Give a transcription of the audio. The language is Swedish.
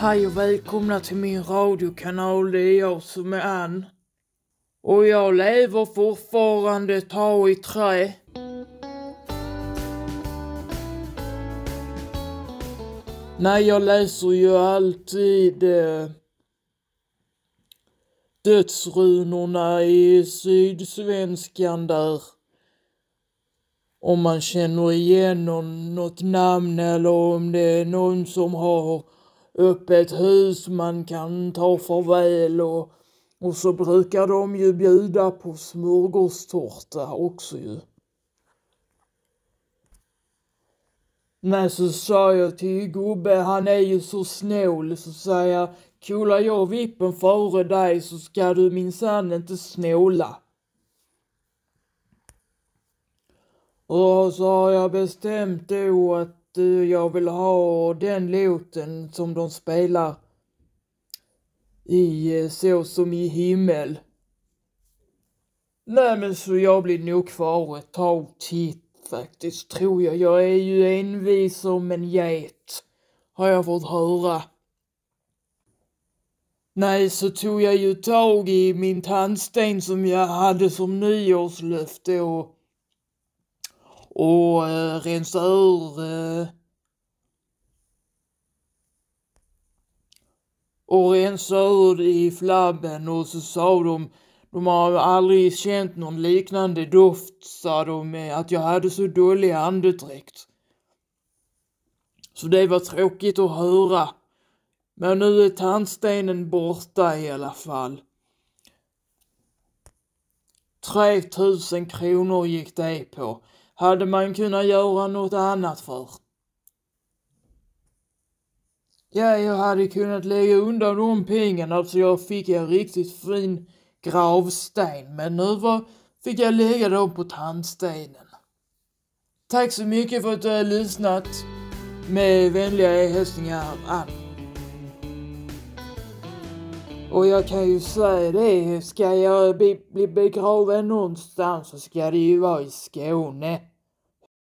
Hej och välkomna till min radiokanal. Det är jag som är Ann. Och jag lever fortfarande ta i trä. Nej, jag läser ju alltid eh, dödsrunorna i Sydsvenskan där. Om man känner igen någon, något namn eller om det är någon som har öppet hus man kan ta farväl och, och så brukar de ju bjuda på smörgåstårta också ju. Men så sa jag till gubbe, han är ju så snål, så sa jag, kolar jag vippen före dig så ska du minsann inte snåla. Och så har jag bestämt då att du, jag vill ha den låten som de spelar i eh, Så som i himmel. Nej men så jag blir nog kvar ett tag till faktiskt, tror jag. Jag är ju envis som en get, har jag fått höra. Nej, så tog jag ju tag i min tandsten som jag hade som nyårslöfte och, och eh, rensa ur eh, och rensa ur i flabben och så sa de de har aldrig känt någon liknande doft, sa de, med att jag hade så dålig andedräkt. Så det var tråkigt att höra. Men nu är tandstenen borta i alla fall. 3000 kronor gick det på. Hade man kunnat göra något annat för? Ja, jag hade kunnat lägga undan de pengarna så jag fick en riktigt fin gravsten, men nu var, fick jag lägga dem på tandstenen. Tack så mycket för att du har lyssnat. Med vänliga hälsningar Ann. Och jag kan ju säga det, ska jag bli, bli begraven någonstans så ska det ju vara i Skåne.